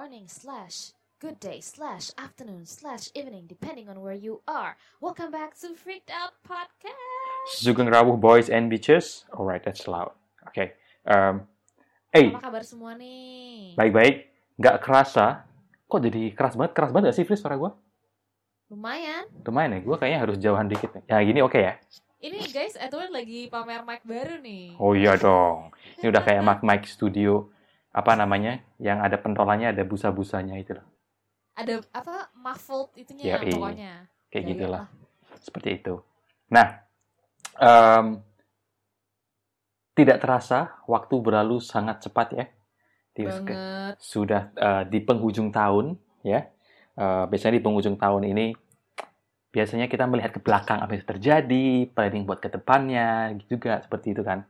morning slash good day slash afternoon slash evening depending on where you are. Welcome back to Freaked Out Podcast. Sugeng Rawuh Boys and Bitches. Alright, that's loud. Oke. Okay. Um, hey, Apa kabar semua nih? baik-baik. Nggak kerasa. Kok jadi keras banget? Keras banget gak sih, Fris, suara gue? Lumayan. Lumayan ya, gue kayaknya harus jauhan dikit. nih. Ya, gini oke ya? Ini guys, Edward lagi pamer mic baru nih. Oh iya dong. Ini udah kayak Mac Mic Studio, apa namanya, yang ada pentolannya, ada busa-busanya itu loh. Ada apa muffled itunya Ya, iya. pokoknya. Kayak Gaya gitulah. lah. Seperti itu. Nah, em, tidak terasa, waktu berlalu sangat cepat ya. Di- Banget. sudah eh, di penghujung tahun ya. Eh, biasanya di penghujung tahun ini biasanya kita melihat ke belakang apa yang terjadi, planning buat ke depannya, gitu juga seperti itu kan.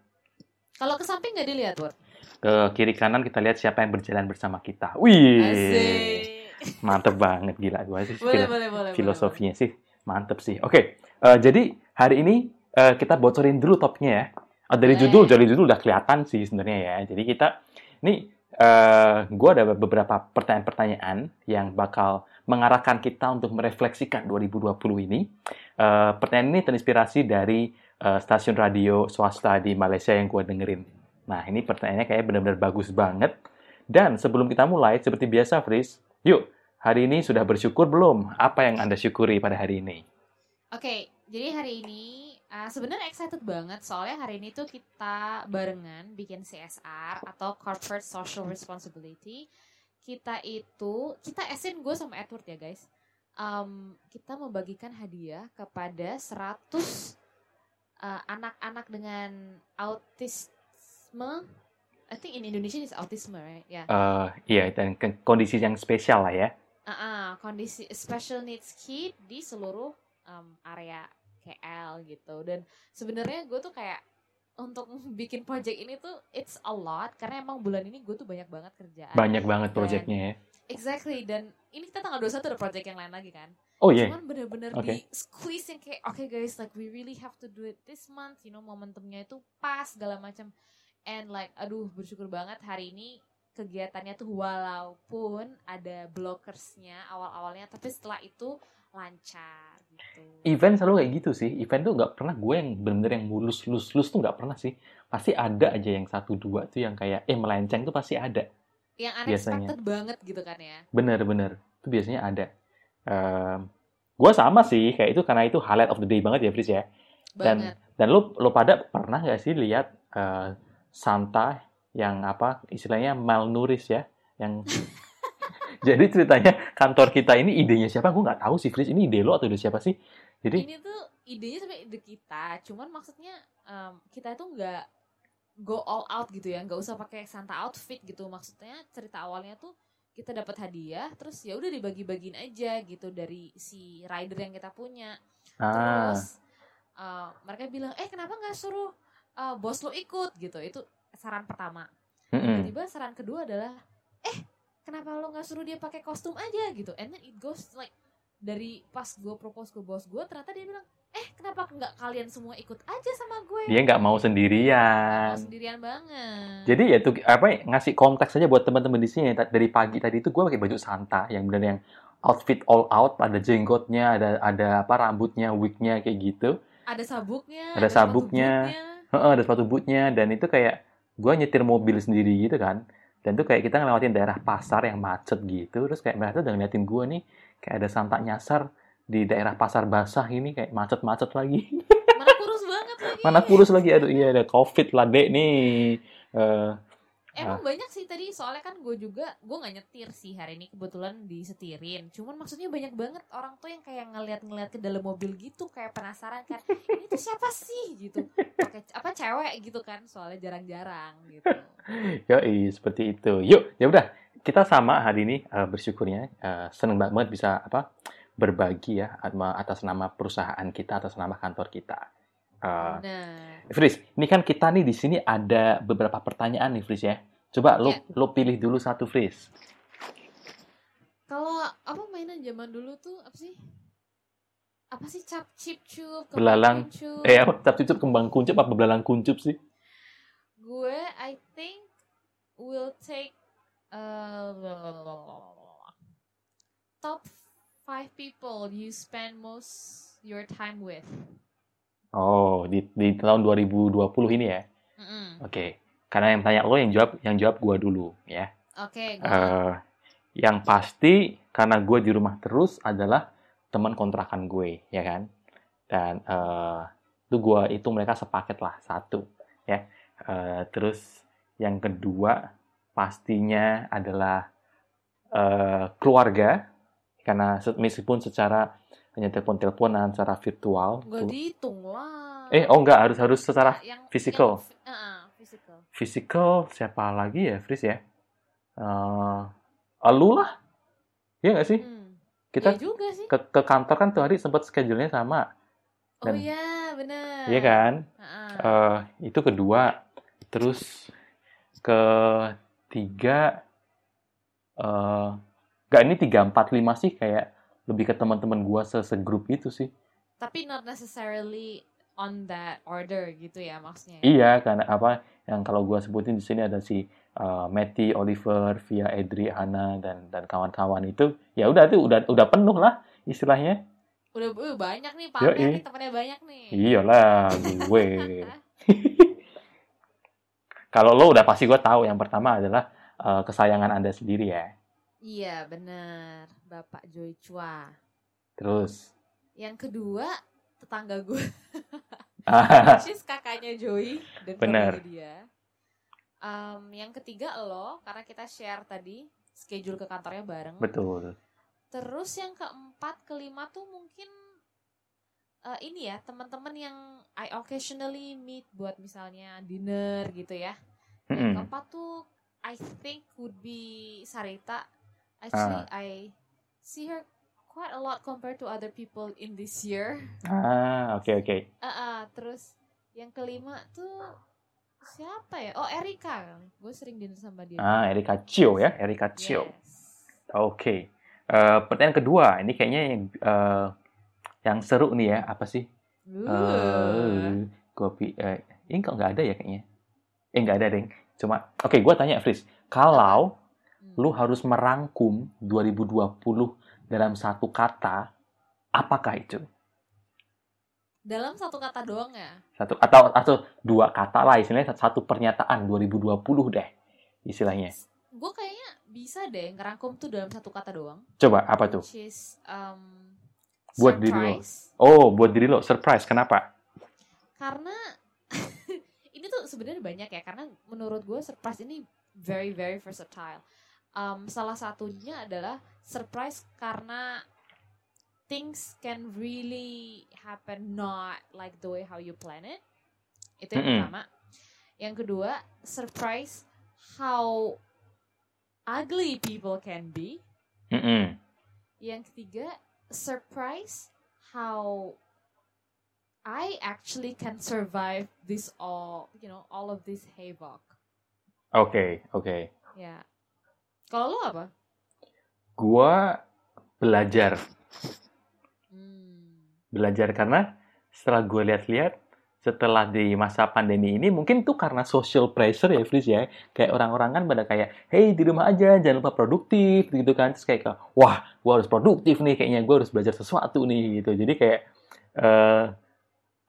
Kalau ke samping nggak dilihat, Word? Ke kiri kanan kita lihat siapa yang berjalan bersama kita. Wih, Asik. mantep banget gila gua sih. Boleh, boleh, boleh. filosofinya sih mantep sih. Oke, eh, jadi hari ini eh, kita bocorin dulu topnya ya. Eh, dari Boleh. judul, dari judul udah kelihatan sih sebenarnya ya. Jadi kita, ini eh gue ada beberapa pertanyaan-pertanyaan yang bakal mengarahkan kita untuk merefleksikan 2020 ini. Eh, pertanyaan ini terinspirasi dari eh, stasiun radio swasta di Malaysia yang gue dengerin. Nah, ini pertanyaannya kayak benar-benar bagus banget. Dan sebelum kita mulai, seperti biasa, Fris, yuk, hari ini sudah bersyukur belum? Apa yang Anda syukuri pada hari ini? Oke, jadi hari ini uh, sebenarnya excited banget soalnya hari ini tuh kita barengan bikin CSR atau Corporate Social Responsibility. Kita itu, kita esin gue sama Edward ya guys. Um, kita membagikan hadiah kepada 100 uh, anak-anak dengan autisme. I think in Indonesia is autism, right? Ya. Eh, iya, dan kondisi yang spesial lah ya. Ah, kondisi special needs kid di seluruh um, area KL gitu dan sebenarnya gue tuh kayak untuk bikin project ini tuh it's a lot karena emang bulan ini gue tuh banyak banget kerjaan Banyak banget proyeknya ya. exactly dan ini kita tanggal 21 ada project yang lain lagi kan Oh iya, cuman bener-bener Oke. di squeeze yang kayak oke guys like we really have to do it this month you know momentumnya itu pas segala macam and like aduh bersyukur banget hari ini kegiatannya tuh walaupun ada blockersnya awal-awalnya tapi setelah itu lancar gitu event selalu kayak gitu sih. Event tuh nggak pernah gue yang bener-bener yang mulus lus lus tuh nggak pernah sih. Pasti ada aja yang satu dua tuh yang kayak eh melenceng tuh pasti ada. yang biasanya. unexpected banget gitu kan ya Bener-bener. Itu biasanya ada. Em, gue sama sih kayak itu karena itu highlight of the day banget ya, Fris ya. Dan banget dan lo lo pada pernah nggak sih lihat eh, Santa yang apa istilahnya malnourished ya, yang jadi ceritanya kantor kita ini idenya siapa? Gue nggak tahu sih, Fris. Ini ide lo atau ide siapa sih? Jadi ini tuh idenya sampai ide kita cuman maksudnya em, kita itu nggak go all out gitu ya nggak usah pakai Santa outfit gitu maksudnya cerita awalnya tuh kita dapat hadiah terus ya udah dibagi-bagiin aja gitu dari si rider yang kita punya ah, terus eh, mereka bilang eh kenapa nggak suruh eh, bos lo ikut gitu. Itu saran pertama. Tiba-tiba saran kedua adalah eh kenapa lo nggak suruh dia pakai kostum aja? Gitu. And then it goes like dari pas gue propose ke bos gue ternyata dia bilang eh kenapa nggak kalian semua ikut aja sama gue? Dia nggak mau Mau sendirian. sendirian banget. Jadi ya tuh apa ngasih konteks aja buat teman-teman di sini. Dari pagi tadi itu gue pakai baju Santa yang benar yang outfit all out, ada jenggotnya, ada ada apa rambutnya, wignya kayak gitu. ada sabuknya Ada sabuknya. Heeh, ada sepatu bootnya dan itu kayak gue nyetir mobil sendiri gitu kan. Dan tuh kayak kita ngelewatin daerah pasar yang macet gitu, terus kayak mereka tuh udah ngeliatin gue nih kayak ada Santa nyasar di daerah pasar basah ini kayak macet-macet lagi. mana kurus banget lagi Mana kurus lagi, aduh iya ada covid lah dek nih. Eh, Emang banyak sih tadi soalnya kan gue juga gue nggak nyetir sih hari ini kebetulan disetirin. Cuman maksudnya banyak banget orang tuh yang kayak ngeliat-ngeliat ke dalam mobil gitu kayak penasaran kan ini tuh siapa sih gitu. Pakai apa cewek gitu kan soalnya jarang-jarang gitu. Yoi, seperti itu. Yuk, ya udah. Kita sama hari ini eh, bersyukurnya eh, seneng banget bisa apa berbagi ya atas nama perusahaan kita, atas nama kantor kita. Nah, Fris, ini kan kita nih di sini ada beberapa pertanyaan nih, Fris ya. Coba lo Iya. lo pilih dulu satu, Fris. kalau apa mainan zaman dulu tuh apa sih? Apa sih cap cip cup, Belalang. kuncup? Eh, apa? Cap cucup kembang kuncup apa belalang kuncup sih? Gue I think will take Uh, top five people you spend most your time with. Oh, di, di tahun 2020 ini ya. Mm-mm. Oke. Karena yang tanya lo yang jawab yang jawab gua dulu ya. Oke, Eh gua- yang pasti karena gue di rumah terus adalah teman kontrakan gue, ya kan? Dan eh itu gue itu mereka sepaket lah satu, ya. Eh, terus yang kedua pastinya adalah eh, keluarga karena meskipun secara hanya telepon-teleponan secara virtual. nggak dihitung lah. Eh, oh enggak harus harus secara yang physical. yang- uh-uh, physical. physical siapa lagi ya, Fris ya? Eh, lu lah, Iya nggak sih? Hmm. Kita Iya juga sih. ke, ke kantor kan tuh hari sempat schedule-nya sama, Oh dan- iya, benar. iya kan? Heeh. Eh, itu kedua, terus ketiga, eh nggak ini tiga empat lima sih kayak lebih ke teman-teman gua se segrup itu sih. Tapi not necessarily on that order gitu ya maksudnya. Iya, karena apa yang kalau gua sebutin di sini ada si eh, Matty, Oliver, Via, Edri, Hana dan dan kawan-kawan itu, ya udah itu udah udah penuh lah istilahnya. Udah uh, banyak nih pamer nih temannya banyak nih. Iyalah, gue. Kalau lo udah pasti gue tahu yang pertama adalah eh, kesayangan Anda sendiri ya. Iya, benar. Bapak Joy Chua. Terus Yang kedua, tetangga gue. ah, She's kakaknya Joy dan keluarga dia. Um, yang ketiga lo, karena kita share tadi schedule ke kantornya bareng. betul. Terus yang keempat, kelima tuh mungkin eh, ini ya teman-teman yang I occasionally meet buat misalnya dinner gitu ya. Yang keempat tuh I think would be Sarita. Actually, Ah. I see her quite a lot compared to other people in this year. Ah, oke oke. Ah, ah, terus yang kelima tuh siapa ya? Oh Erika, gue sering dinner sama dia. Ah, Erika Cio ya, Erika Cio. Yes. Oke. Eh, pertanyaan kedua, ini kayaknya yang eh, yang seru nih ya, apa sih? Uh. Eh, kopi. Eh, ini kok nggak ada ya kayaknya? Eh nggak ada deng. Cuma, oke, gue tanya Fris, kalau. Lu harus merangkum 2020 dalam satu kata, apakah itu? Dalam satu kata doang ya. Satu atau atau dua kata lah istilahnya satu pernyataan 2020 deh istilahnya. Gue kayaknya bisa deh ngerangkum tuh dalam satu kata doang. Coba apa tuh? Which is um, Buat diri lo. surprise. Oh, buat diri lo surprise. Kenapa? Karena ini tuh sebenarnya banyak ya. Karena menurut gue surprise ini very very versatile. Um, salah satunya adalah surprise karena things can really happen not like the way how you plan it. Itu yang pertama. Yang kedua, surprise how ugly people can be. Yang ketiga, surprise how I actually can survive this all, you know, all of this havoc. Oke, oke. Ya. Kalau lo apa? Gua belajar, Hmm. belajar karena setelah gue lihat-lihat setelah di masa pandemi ini mungkin tuh karena social pressure ya Fris ya. Kayak orang-orang kan pada kayak hey di rumah aja jangan lupa produktif gitu kan. Terus kayak wah gue harus produktif nih kayaknya gue harus belajar sesuatu nih gitu. Jadi kayak eh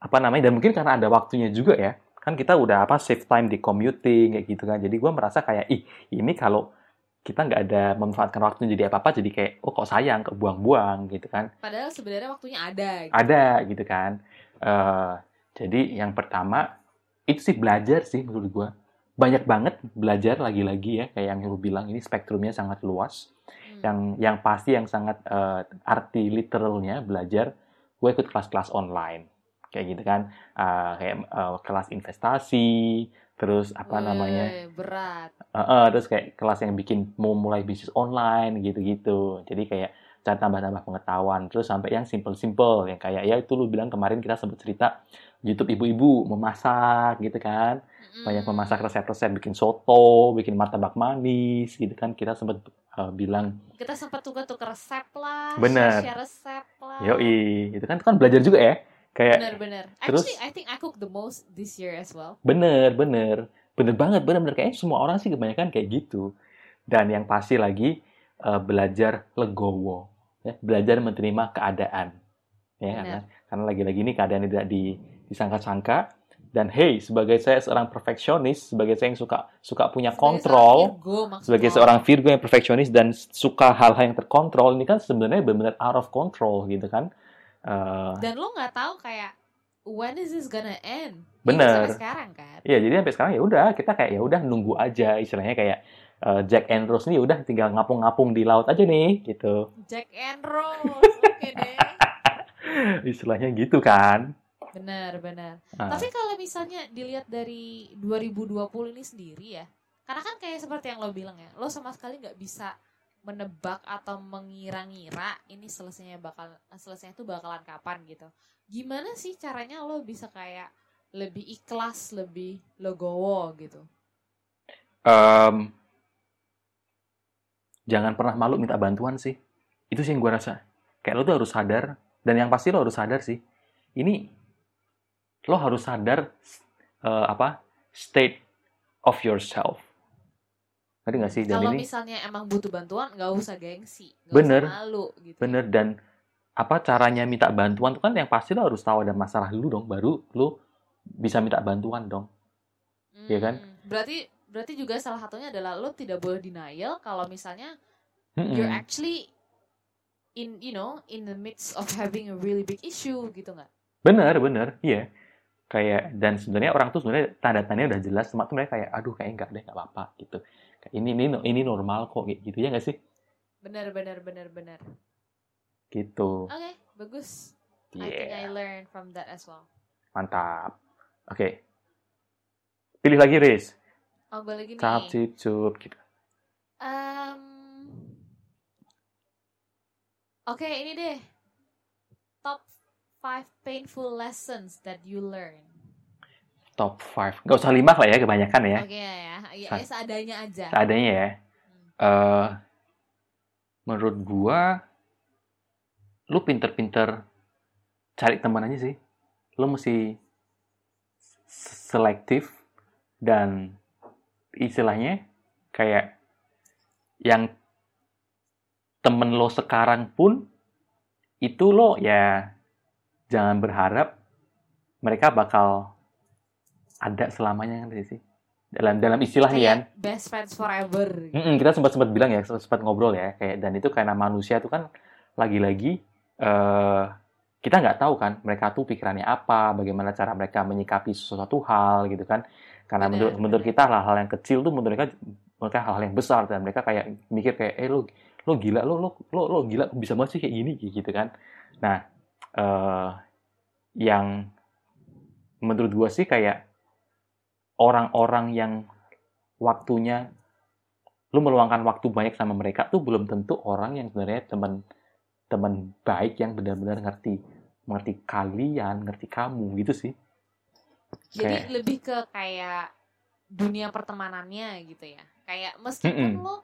apa namanya dan mungkin karena ada waktunya juga ya. Kan kita udah apa save time di commuting kayak gitu kan. Jadi gue merasa kayak ih ini kalau kita nggak ada memanfaatkan waktu jadi apa apa jadi kayak oh kok sayang kebuang-buang gitu kan Padahal sebenarnya waktunya ada. Gitu. ada gitu kan Eh, jadi yang pertama itu sih belajar sih menurut gua banyak banget belajar lagi-lagi ya kayak yang lu bilang ini spektrumnya sangat luas Hmm. yang yang pasti yang sangat eh, arti literalnya belajar gue ikut kelas-kelas online kayak gitu kan Eh, kayak eh, kelas investasi terus apa Weh, namanya Berat. Eh, eh, terus kayak kelas yang bikin mau mulai bisnis online gitu-gitu. Jadi kayak cari tambah-tambah pengetahuan. Terus sampai yang simple-simple yang kayak ya itu lu bilang kemarin kita sempat cerita YouTube ibu-ibu memasak gitu kan. Banyak Mm. memasak resep-resep bikin soto, bikin martabak manis gitu kan. Kita sempat eh, bilang, Kita sempat tukar-tukar resep lah. Bener. Share resep lah. "Yoi, itu kan itu kan belajar juga ya." Kayak Bener-bener. terus- Actually, I think I cook the most this year as well. bener, bener. Bener banget, bener-bener kayaknya semua orang sih kebanyakan kayak gitu. dan yang pasti lagi uh, belajar legowo, ya, belajar menerima keadaan, ya karena karena lagi-lagi ini keadaan tidak di, disangka-sangka dan hey sebagai saya seorang perfeksionis sebagai saya yang suka suka punya kontrol Virgo, sebagai seorang Virgo yang perfeksionis dan suka hal-hal yang terkontrol ini kan sebenarnya benar-benar out of control gitu kan uh, dan lo nggak tahu kayak when is this gonna end? Bener sampai sekarang kan? Iya jadi sampai sekarang ya udah kita kayak ya udah nunggu aja istilahnya kayak uh, Jack and Rose nih udah tinggal ngapung-ngapung di laut aja nih gitu. Jack and Rose oke okay deh. Istilahnya gitu kan. Benar, benar. Uh. Tapi kalau misalnya dilihat dari 2020 ini sendiri ya, karena kan kayak seperti yang lo bilang ya, lo sama sekali nggak bisa menebak atau mengira-ngira ini selesainya bakal selesainya itu bakalan kapan gitu. Gimana sih caranya lo bisa kayak lebih ikhlas, lebih legowo gitu? Um, jangan pernah malu minta bantuan sih. Itu sih yang gue rasa. Kayak lo tuh harus sadar dan yang pasti lo harus sadar sih. Ini lo harus sadar uh, apa state of yourself. Ngerti gak sih? Dan Kalau ini, misalnya emang butuh bantuan, nggak usah gengsi, gak bener, usah malu. Gitu. Bener dan apa caranya minta bantuan tuh kan yang pasti lo harus tahu ada masalah dulu dong, baru lo bisa minta bantuan dong, hmm, ya kan? Berarti berarti juga salah satunya adalah lo tidak boleh denial kalau misalnya hmm you're actually in you know in the midst of having a really big issue gitu nggak? Bener bener, iya. Yeah kayak dan sebenarnya orang tuh sebenarnya tanda tandanya udah jelas cuma tuh mereka kayak aduh kayak enggak deh nggak apa-apa gitu ini ini ini normal kok kayak gitu ya nggak sih? Benar benar benar benar. Gitu. Oke okay, bagus. Yeah. I think I learn from that as well. Mantap. Oke. Okay. pilih lagi Riz. Oh gue lagi nih. Cap cip cup gitu. Um, oke okay, ini deh. Top five painful lessons that you learn? Top five. Gak usah lima lah ya, kebanyakan ya. Oke okay, ya. Ya, ya seadanya aja. Seadanya ya. Hmm. Uh, menurut gua, lu pinter-pinter cari teman aja sih. Lu mesti selektif dan istilahnya kayak yang temen lo sekarang pun itu lo ya jangan berharap mereka bakal ada selamanya kan sih? Dalam dalam istilahnya kan? best friends forever. Mm -mm, kita sempat sempat bilang ya sempat ngobrol ya kayak dan itu karena manusia itu kan lagi-lagi uh, kita nggak tahu kan mereka tuh pikirannya apa bagaimana cara mereka menyikapi sesuatu hal gitu kan. Karena bener, menurut bener. menurut kita hal-hal yang kecil tuh menurut mereka mereka hal-hal yang besar dan mereka kayak mikir kayak eh lo lo gila lo lo lo, lo gila bisa masih kayak gini gitu kan. Nah uh, yang menurut gue sih kayak orang-orang yang waktunya lu meluangkan waktu banyak sama mereka tuh belum tentu orang yang sebenarnya teman teman baik yang benar-benar ngerti mengerti kalian, ngerti kamu gitu sih. Jadi kayak, lebih ke kayak dunia pertemanannya gitu ya. Kayak meskipun mm -mm. lo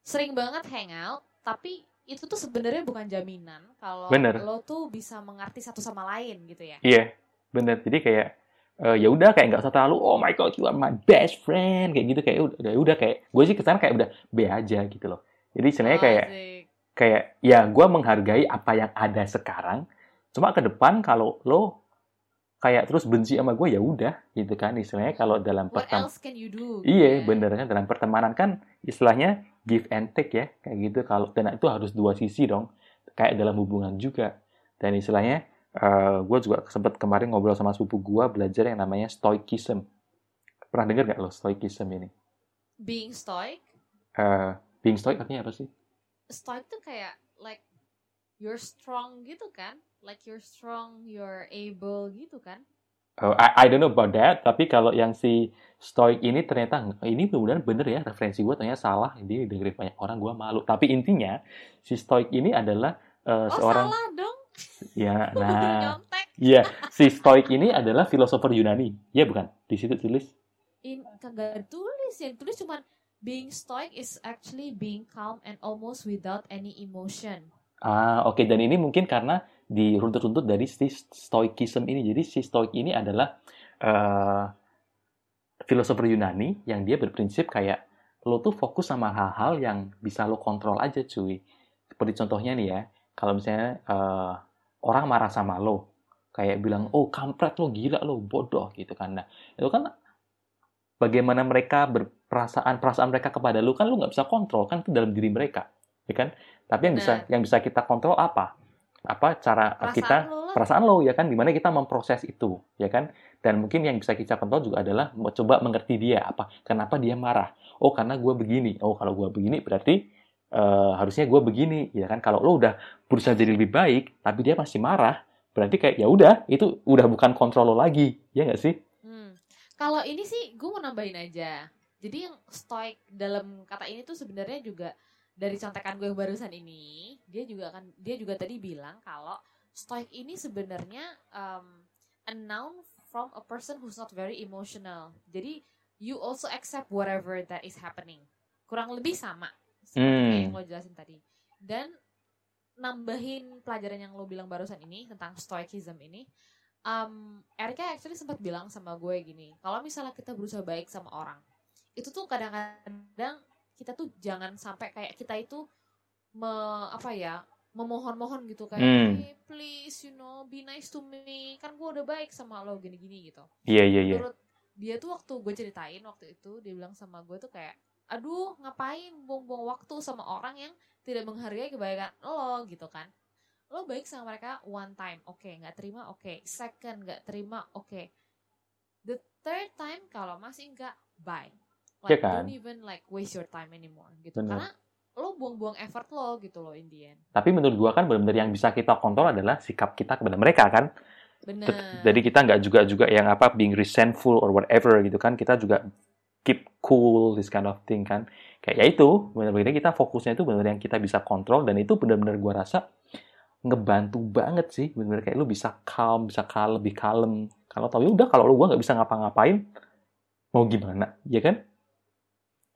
sering banget hangout, tapi itu tuh sebenarnya bukan jaminan kalau lo tuh bisa mengerti satu sama lain gitu ya. Iya, yeah, bener. Jadi kayak uh, ya udah kayak nggak usah terlalu oh my god you are my best friend kayak gitu kayak udah udah kayak gue sih ke sana kayak udah B aja gitu loh. Jadi sebenarnya oh, kayak asik. kayak ya gue menghargai apa yang ada sekarang. Cuma ke depan kalau lo kayak terus benci sama gue ya udah gitu kan istilahnya kalau dalam pertemanan iya yeah. bener kan dalam pertemanan kan istilahnya give and take ya kayak gitu kalau dan itu harus dua sisi dong kayak dalam hubungan juga dan istilahnya uh, gue juga sempat kemarin ngobrol sama sepupu gue belajar yang namanya stoicism pernah dengar gak lo stoicism ini? Being stoic? Uh, being stoic artinya apa sih? Stoic tuh kayak like you're strong gitu kan? Like you're strong you're able gitu kan? Oh, I, I don't know about that, tapi kalau yang si Stoic ini ternyata ini benar-benar bener ya referensi gue ternyata salah, ini dengerin banyak orang gue malu. Tapi intinya si Stoic ini adalah uh, oh, seorang salah dong. Ya, nah, iya si Stoic ini adalah filosofer Yunani, ya bukan? Di situ tulis? In kagak tulis, yang tulis cuma being Stoic is actually being calm and almost without any emotion. Ah, oke. Okay. Dan ini mungkin karena diruntut-runtut dari si stoikism ini. Jadi si stoik ini adalah uh, filosofer Yunani yang dia berprinsip kayak lo tuh fokus sama hal-hal yang bisa lo kontrol aja cuy. Seperti contohnya nih ya, kalau misalnya uh, orang marah sama lo, kayak bilang, oh kampret lo, gila lo, bodoh gitu kan. Nah, itu kan bagaimana mereka berperasaan, perasaan mereka kepada lo kan lo nggak bisa kontrol, kan itu dalam diri mereka. Ya kan? Tapi yang bisa yang bisa kita kontrol apa? Apa cara Perasaan kita lo lah. perasaan lo ya kan di mana kita memproses itu ya kan dan mungkin yang bisa kita kontrol juga adalah coba mengerti dia apa kenapa dia marah oh karena gue begini oh kalau gue begini berarti eh, harusnya gue begini ya kan kalau lo udah berusaha jadi lebih baik tapi dia masih marah berarti kayak ya udah itu udah bukan kontrol lo lagi ya nggak sih Hmm. Kalau ini sih gue mau nambahin aja. Jadi yang stoik dalam kata ini tuh sebenarnya juga dari contekan gue yang barusan ini, dia juga kan dia juga tadi bilang kalau stoik ini sebenarnya um, a noun from a person who's not very emotional. Jadi you also accept whatever that is happening. Kurang lebih sama Hmm. yang lo jelasin tadi. Dan nambahin pelajaran yang lo bilang barusan ini tentang stoicism ini, um, Erika actually sempat bilang sama gue gini, kalau misalnya kita berusaha baik sama orang, itu tuh kadang-kadang kita tuh jangan sampai kayak kita itu me, apa ya memohon-mohon gitu kayak, Hmm. "Hey, please you know be nice to me, kan gue udah baik sama lo gini-gini gitu. iya iya iya Menurut dia tuh waktu gue ceritain waktu itu dia bilang sama gue tuh kayak, aduh ngapain buang-buang waktu sama orang yang tidak menghargai kebaikan lo gitu kan? Lo baik sama mereka one time oke nggak terima oke. Second nggak terima oke. The third time kalau masih nggak bye. Like Iya kan? don't even like waste your time anymore gitu. Bener. karena lo buang-buang effort lo gitu lo in the end. Tapi menurut gua kan benar-benar yang bisa kita kontrol adalah sikap kita kepada mereka kan? Bener Jadi kita nggak juga juga yang apa being resentful or whatever gitu kan. Kita juga keep cool this kind of thing kan. Kayak ya itu benar-benar kita fokusnya itu benar yang kita bisa kontrol dan itu benar-benar gua rasa ngebantu banget sih. Benar-benar kayak lu bisa calm, bisa kalem, lebih kalem. Kalau tahu ya udah kalau lu gua nggak bisa ngapa-ngapain mau gimana, ya kan?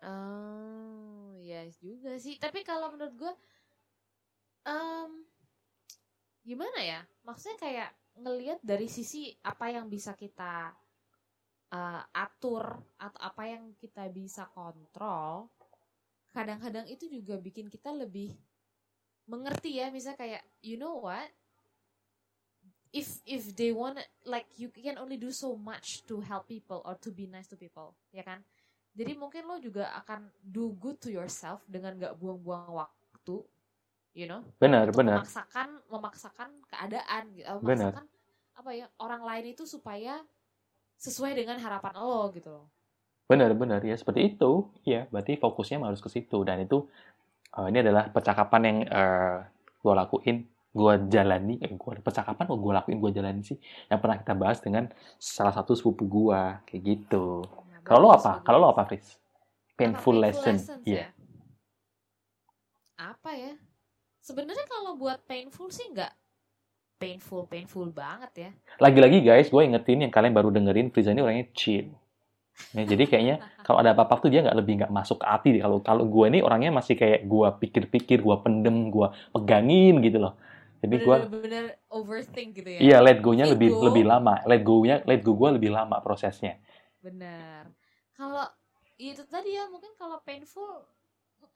Oh, ya juga sih. Tapi kalau menurut gue, em, gimana ya? Maksudnya kayak ngelihat dari sisi apa yang bisa kita eh, atur atau apa yang kita bisa kontrol. Kadang-kadang itu juga bikin kita lebih mengerti ya. Misalnya kayak, you know what? If if they want like you can only do so much to help people or to be nice to people, ya kan? Jadi mungkin lo juga akan do good to yourself dengan gak buang-buang waktu, you know, Benar, untuk benar. memaksakan memaksakan keadaan, gitu, eh, Benar. memaksakan apa ya orang lain itu supaya sesuai dengan harapan lo gitu loh. Benar, benar ya seperti itu. Iya, berarti fokusnya harus ke situ dan itu eh, ini adalah percakapan yang eh, gue lakuin, gue jalani, eh, gua percakapan kok gue lakuin, gue jalani sih, yang pernah kita bahas dengan salah satu sepupu gue, kayak gitu. Nah, Kalau lo apa? Kalau lo apa, Fris? Apa, Painful, lesson. lessons Iya. ya? Apa ya? Sebenarnya kalau buat painful sih nggak painful painful banget ya. Lagi-lagi guys, gue ingetin yang kalian baru dengerin, Friza ini orangnya chill. Ya, jadi kayaknya kalau ada apa-apa tuh dia nggak lebih nggak masuk ke hati. deh. Kalau kalau gue ini orangnya masih kayak gue pikir-pikir, gue pendem, gue pegangin gitu loh. Jadi gue Bener-bener overthink gitu ya. Iya, let go-nya lebih Ego. lebih lama. Let go-nya let go gue lebih lama prosesnya. Benar. Kalau itu tadi ya mungkin kalau painful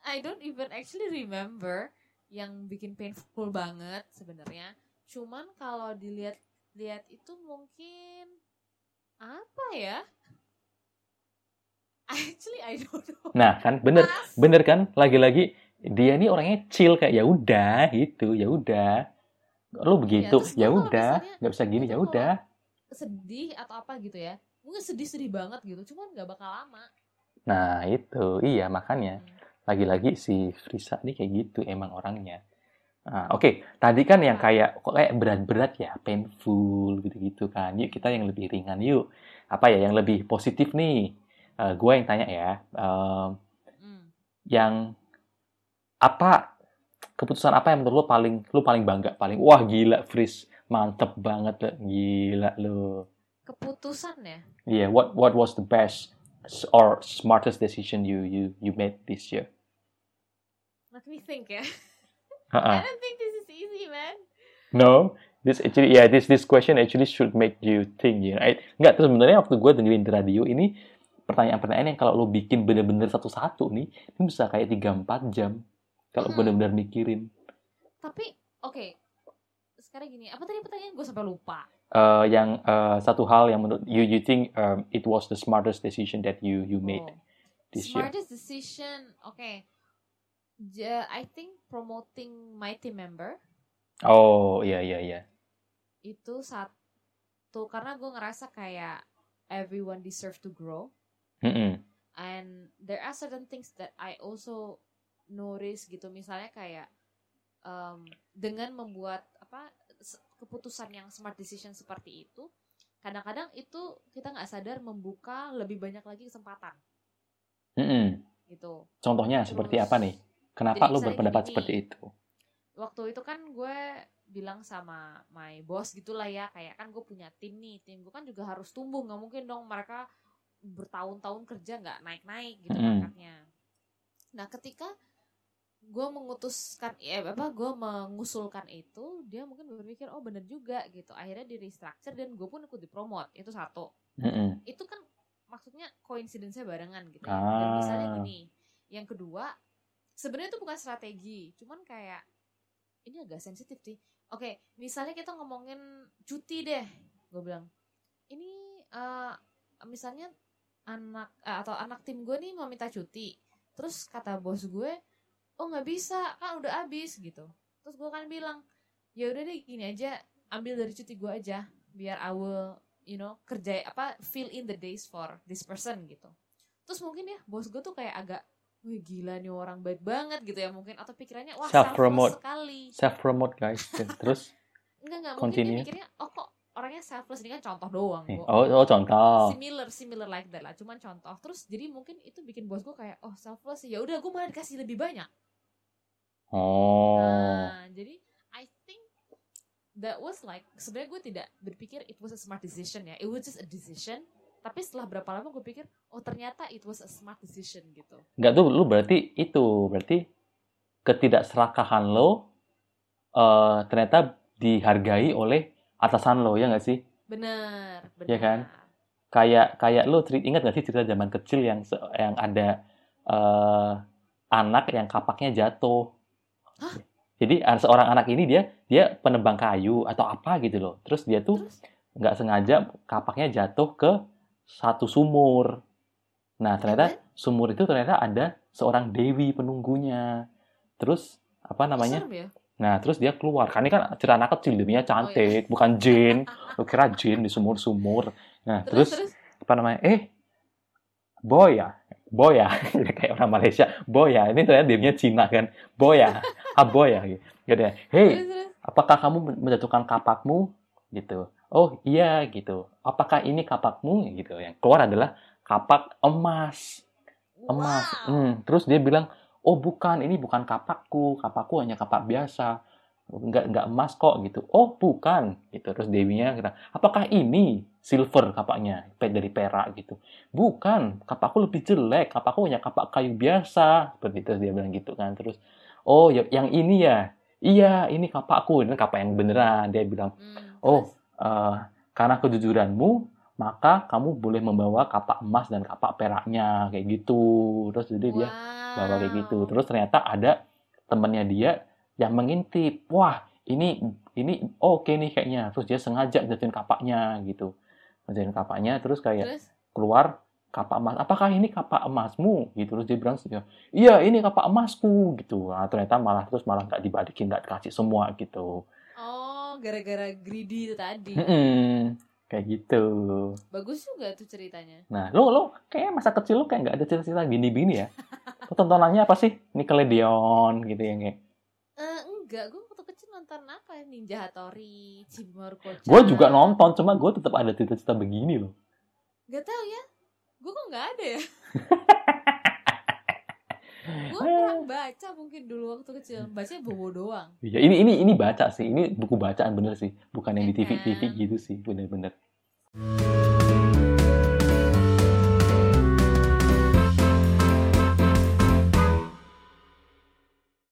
I don't even actually remember yang bikin painful banget sebenarnya. Cuman kalau dilihat-lihat itu mungkin apa ya? Actually I don't know. Nah, kan bener Pas. bener kan? Lagi-lagi dia ini orangnya chill kayak ya udah gitu, ya udah. Lu begitu, terus ya udah, nggak bisa gini, ya udah. sedih atau apa gitu ya. Mungkin sedih-sedih banget gitu, cuman nggak bakal lama. Nah, itu iya makanya. Hmm. Lagi-lagi si Frisa ini kayak gitu emang orangnya. Nah, Oke, tadi kan yang kayak kok kayak berat-berat ya, painful gitu-gitu kan. Yuk kita yang lebih ringan yuk. Apa ya yang lebih positif nih? Eh gue yang tanya ya. Em, Hmm. yang apa keputusan apa yang menurut lo paling lo paling bangga paling wah gila Fris mantep banget lo gila lo Keputusan ya. yeah what what was the best or smartest decision you you you made this year Let me think ya. Ha-ha. I don't think this is easy, man. no this actually yeah this this question actually should make you think ya I, nggak tuh sebenarnya waktu gue dengerin di radio ini pertanyaan-pertanyaan yang kalau lo bikin bener-bener satu-satu nih, ini bisa kayak 3-4 jam. Kalau Hmm. bener-bener mikirin. Tapi oke. Sekarang gini, apa tadi pertanyaan gue sampai lupa. Eh, yang eh, satu hal yang menurut you you think um, it was the smartest decision that you you made Oh. this year. Smartest decision, oke. Ja- I think promoting my team member Oh iya iya iya. itu satu karena gue ngerasa kayak everyone deserve to grow Mm-mm. and there are certain things that I also notice gitu misalnya kayak um, dengan membuat apa keputusan yang smart decision seperti itu kadang-kadang itu kita nggak sadar membuka lebih banyak lagi kesempatan Mm-mm. gitu Contohnya seperti Terus, apa nih? Kenapa jadi lo misalnya berpendapat gini, seperti itu? waktu itu kan gue bilang sama my boss gitulah ya kayak kan gue punya tim nih tim gue kan juga harus tumbuh nggak mungkin dong mereka bertahun-tahun kerja nggak naik-naik gitu Mm-mm. pangkatnya nah ketika gue mengutuskan ya apa gue mengusulkan itu dia mungkin berpikir oh bener juga gitu akhirnya di restructure dan gue pun ikut dipromot itu satu Mm-mm. itu kan maksudnya coincidence-nya barengan gitu ya. Dan Ah. misalnya gini, yang kedua sebenarnya itu bukan strategi, cuman kayak ini agak sensitif sih. Oke, misalnya kita ngomongin cuti deh, gue bilang ini eh, misalnya anak eh, atau anak tim gue nih mau minta cuti, terus kata bos gue, oh nggak bisa kan udah habis gitu. Terus gue kan bilang, ya udah deh gini aja, ambil dari cuti gue aja, biar I will you know kerja apa fill in the days for this person gitu terus mungkin ya bos gue tuh kayak agak wih gila nih orang baik banget gitu ya mungkin atau pikirannya wah Self-promote. selfless sekali Self promote guys. Terus enggak enggak mungkin dia mikirnya oh kok orangnya selfless ini kan contoh doang Bo. oh oh contoh. similar similar like that lah cuman contoh terus jadi mungkin itu bikin bos gue kayak oh selfless ya udah gue malah dikasih lebih banyak Oh. Nah, jadi I think that was like sebenarnya gue tidak berpikir it was a smart decision ya. It was just a decision. Tapi setelah berapa lama gue pikir, oh ternyata it was a smart decision gitu. Enggak tuh lu berarti itu berarti ketidakserakahan lo eh ternyata dihargai oleh atasan lo ya nggak sih? Bener, bener. Iya kan? Kayak kayak lo ingat nggak sih cerita zaman kecil yang yang ada eh anak yang kapaknya jatuh. Hah? Jadi seorang anak ini dia dia penebang kayu atau apa gitu loh. Terus dia tuh nggak sengaja kapaknya jatuh ke satu sumur. Nah, ternyata sumur itu ternyata ada seorang dewi penunggunya. Terus apa namanya? ya? Nah, terus dia keluar. Kan ini kan cerita anak kecil, dewinya Oh, cantik, bukan jin. Lu kira jin di sumur-sumur. Nah, Terus, terus, terus, apa namanya? Eh, boya. Boya. kayak orang Malaysia. Boya. Ini ternyata dewinya Cina kan. Boya. Ah. Gitu. Gitu ya. Hey, terus, terus. apakah kamu menjatuhkan kapakmu gitu oh iya gitu. Apakah ini kapakmu? Gitu. Yang keluar adalah kapak emas. Emas. Wow. Hmm, terus dia bilang oh bukan. Ini bukan kapakku. Kapakku hanya kapak biasa. Nggak nggak emas kok. Gitu. Oh bukan. Gitu. Terus dewinya kata apakah ini silver kapaknya? Dari perak. Gitu. Bukan. Kapakku lebih jelek. Kapakku hanya kapak kayu biasa. Seperti itu. Dia bilang gitu kan. Terus oh ya- yang ini ya? Iya ini kapakku. Ini kapak yang beneran. Dia bilang Hmm, Oh, eh, karena kejujuranmu, maka kamu boleh membawa kapak emas dan kapak peraknya kayak gitu. Terus jadi dia bawa kayak gitu. Wow. Terus ternyata ada temannya dia yang mengintip, wah ini ini oke nih kayaknya. Terus dia sengaja jatuhin kapaknya gitu, jatuhin kapaknya. Terus kayak Terus, keluar kapak emas. Apakah ini kapak emasmu? Gitu. Terus dia bilang, iya ini kapak emasku gitu. Nah, ternyata malah terus malah nggak dibalikin, nggak dikasih semua gitu. oh, gara-gara greedy itu tadi. Mm-mm. Kayak gitu. Bagus juga tuh ceritanya. Nah, lo lo kayak masa kecil lo kayak nggak ada cerita-cerita gini-gini ya. Lo tontonannya apa sih? Nickelodeon gitu yang kayak. Eh, enggak, gue waktu kecil nonton apa ya? Ninja Hattori, Cimor Kocak. Gue juga nonton, cuma gue tetap ada cerita-cerita begini loh. Gak tau ya, gue kok nggak ada ya. gue Eh. kurang baca mungkin dulu waktu kecil, bacanya bobo doang. Iya, ini ini ini baca sih. Ini buku bacaan bener sih. Bukan yang di TV TV gitu sih, bener-bener.